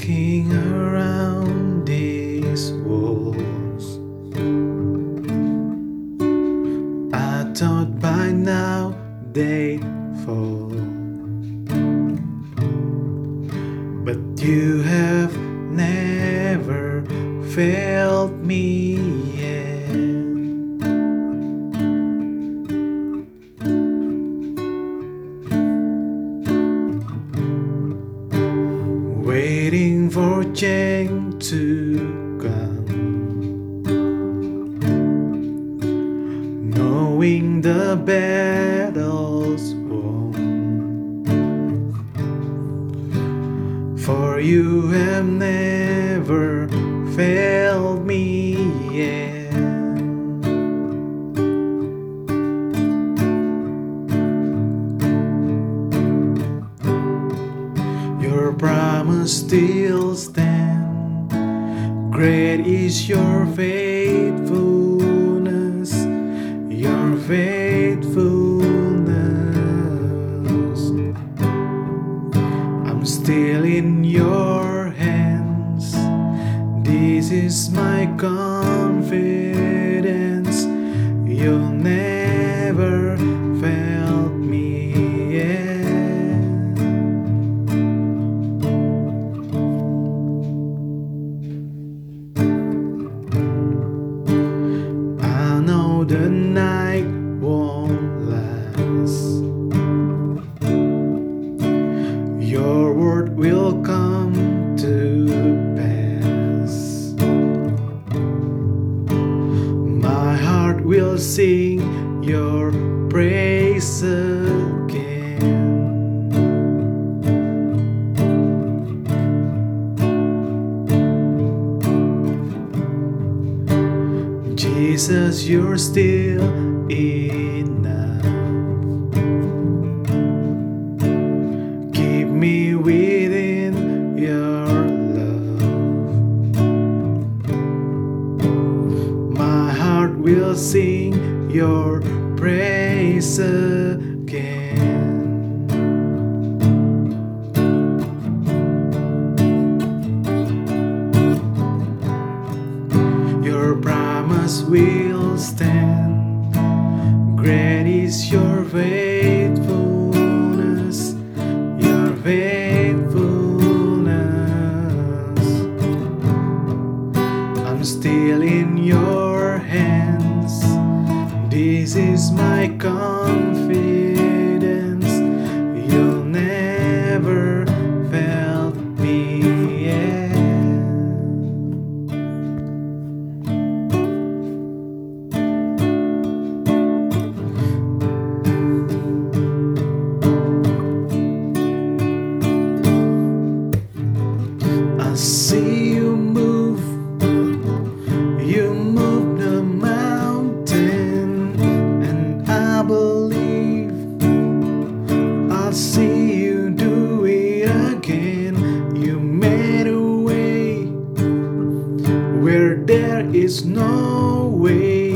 walking around these walls. I thought by now they'd fall. But you have never failed me Waiting for change to come. Knowing the battle's won. For you have never failed me yet. Your promise still stands. Great is your faithfulness, your faithfulness. I'm still in your hands. This is my confidence. The night won't last. Your word will come to pass. My heart will sing your praise again. Jesus, you're still enough. Keep me within your love. My heart will sing your praise again. Your will stand. Great is your faithfulness, your faithfulness. I'm still in your hands. This is my confidence. I'll see you do it again. You made a way where there is no way.